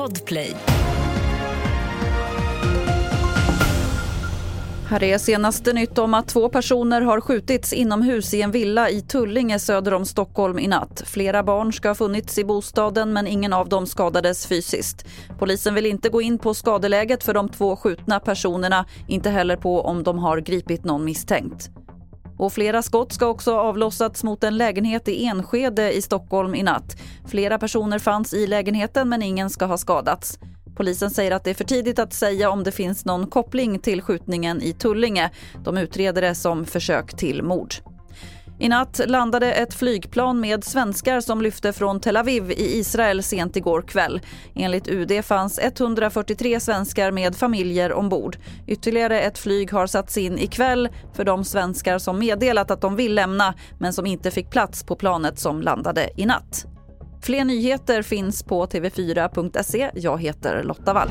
Podplay. Här är senaste nytt om att två personer har skjutits inomhus i en villa i Tullinge söder om Stockholm i natt. Flera barn ska ha funnits i bostaden men ingen av dem skadades fysiskt. Polisen vill inte gå in på skadeläget för de två skjutna personerna, inte heller på om de har gripit någon misstänkt. Och flera skott ska också ha avlossats mot en lägenhet i Enskede i Stockholm i natt. Flera personer fanns i lägenheten men ingen ska ha skadats. Polisen säger att det är för tidigt att säga om det finns någon koppling till skjutningen i Tullinge. De utreder det som försök till mord. I natt landade ett flygplan med svenskar som lyfte från Tel Aviv i Israel sent igår kväll. Enligt UD fanns 143 svenskar med familjer ombord. Ytterligare ett flyg har satts in ikväll för de svenskar som meddelat att de vill lämna men som inte fick plats på planet som landade i natt. Fler nyheter finns på tv4.se. Jag heter Lotta Wall.